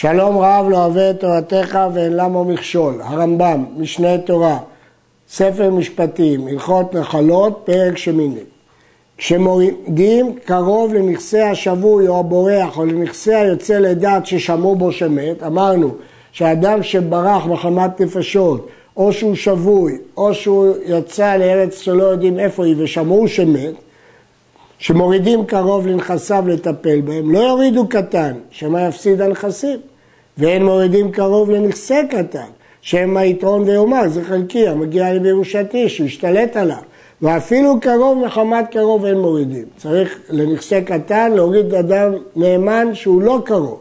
שלום רב לא אוהב את תורתך ואין למה מכשול. הרמב"ם, משנה תורה, ספר משפטים, הלכות נחלות, פרק שמיני. כשמורידים קרוב לנכסי השבוי או הבורח או לנכסי היוצא לדעת ששמעו בו שמת, אמרנו שאדם שברח מחמת נפשות או שהוא שבוי או שהוא יצא לארץ שלא יודעים איפה היא ושמעו שמת, שמורידים קרוב לנכסיו לטפל בהם, לא יורידו קטן, שמא יפסיד הנכסים, ואין מורידים קרוב לנכסי קטן, שמא יתרון ויאמר, זה חלקי, המגיע לי בירושתי, שהוא ישתלט עליו. ואפילו קרוב מחמת קרוב אין מורידים. צריך לנכסי קטן להוריד אדם נאמן שהוא לא קרוב.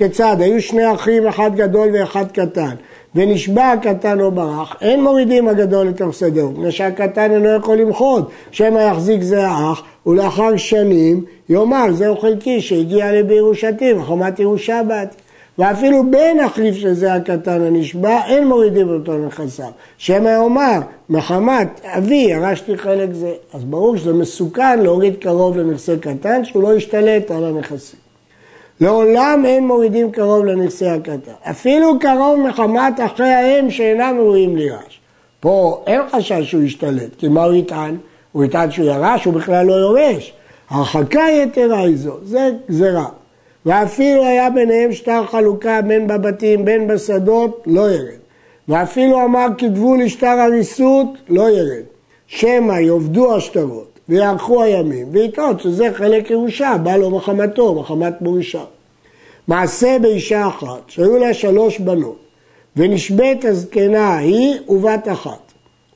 כיצד? היו שני אחים, אחד גדול ואחד קטן. ונשבע הקטן או ברח, אין מורידים הגדול לתוך שדהו, מפני שהקטן אינו יכול למחות, שמא יחזיק זה האח, ולאחר שנים יאמר זהו חלקי שהגיע לי בירושתי, מחמת ירושה באתי. ואפילו בן החליף של זה הקטן הנשבע, אין מורידים אותו לנכסיו. שמא יאמר, מחמת אבי ירשתי חלק זה. אז ברור שזה מסוכן להוריד קרוב לנכסי קטן, שהוא לא ישתלט על הנכסים. לעולם אין מורידים קרוב לנכסי הקטן. אפילו קרוב מחמת אחרי האם שאינם ראויים לירש. פה אין חשש שהוא ישתלט, כי מה הוא יטען? הוא יטען שהוא ירש, הוא בכלל לא יורש. הרחקה יתרה היא זו, זה גזירה. ואפילו היה ביניהם שטר חלוקה בין בבתים בין בשדות, לא ירד. ואפילו אמר כתבו לי שטר הריסות, לא ירד. שמא יאבדו השטרות ויארכו הימים, ויטעות שזה חלק ירושה, בא לו מחמתו, מחמת מורישה. מעשה באישה אחת, שהיו לה שלוש בנות, ונשבית הזקנה ההיא ובת אחת.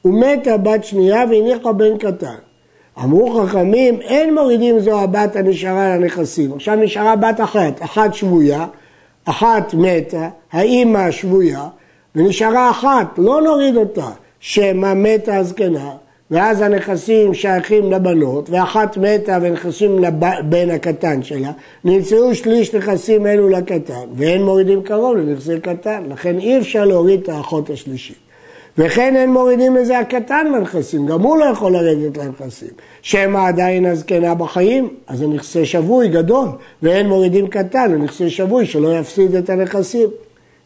ומתה בת שנייה והניחה בן קטן. אמרו חכמים, אין מורידים זו הבת הנשארה לנכסים. עכשיו נשארה בת אחת, אחת שבויה, אחת מתה, האימא שבויה, ונשארה אחת, לא נוריד אותה, שמא מתה הזקנה, ואז הנכסים שייכים לבנות, ואחת מתה ונכסים לבן הקטן שלה, נמצאו שליש נכסים אלו לקטן, ואין מורידים קרוב לנכסי קטן, לכן אי אפשר להוריד את האחות השלישית. וכן אין מורידים לזה הקטן בנכסים, גם הוא לא יכול לרדת לנכסים. שמא עדיין הזקנה בחיים, אז זה נכסי שבוי גדול, ואין מורידים קטן, זה נכסי שבוי שלא יפסיד את הנכסים.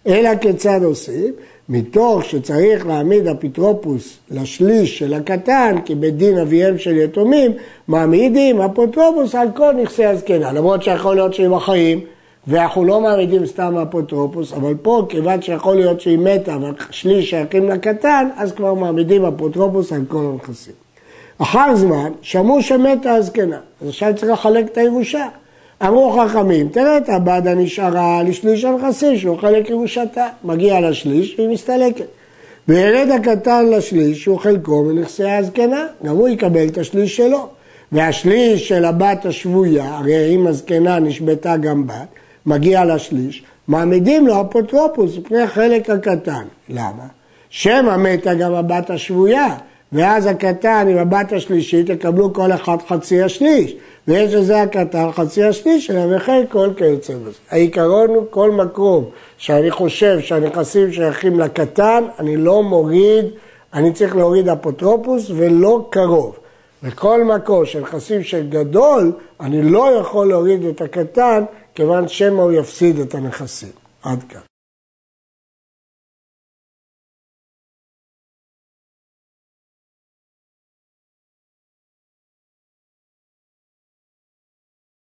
אלא כיצד עושים? מתוך שצריך להעמיד אפוטרופוס לשליש של הקטן, כי בדין אביהם של יתומים, מעמידים אפוטרופוס על כל נכסי הזקנה. למרות שיכול להיות שהיא בחיים, ואנחנו לא מעמידים סתם אפוטרופוס, אבל פה, כיוון שיכול להיות שהיא מתה והשליש שייכים לקטן, אז כבר מעמידים אפוטרופוס על כל הנכסים. אחר זמן, שמעו שמתה הזקנה, אז עכשיו צריך לחלק את הירושה. אמרו חכמים, תראה את הבת הנשארה לשליש הנכסים, שהוא חלק ירושתה. מגיע לשליש והיא מסתלקת. וירד הקטן לשליש, שהוא חלקו מנכסי הזקנה, גם הוא יקבל את השליש שלו. והשליש של הבת השבויה, הרי אם הזקנה נשבתה גם בת, מגיע לשליש, מעמידים לו אפוטרופוס מפני החלק הקטן. למה? שמא מתה גם הבת השבויה, ואז הקטן עם הבת השלישית יקבלו כל אחד חצי השליש, ויש לזה הקטן חצי השליש שלה, וכן כל כיוצא בזה. העיקרון הוא כל מקום שאני חושב שהנכסים שייכים לקטן, אני לא מוריד, אני צריך להוריד אפוטרופוס ולא קרוב. בכל מקום של נכסים של גדול, אני לא יכול להוריד את הקטן, כיוון שמא הוא יפסיד את הנכסים. עד כאן.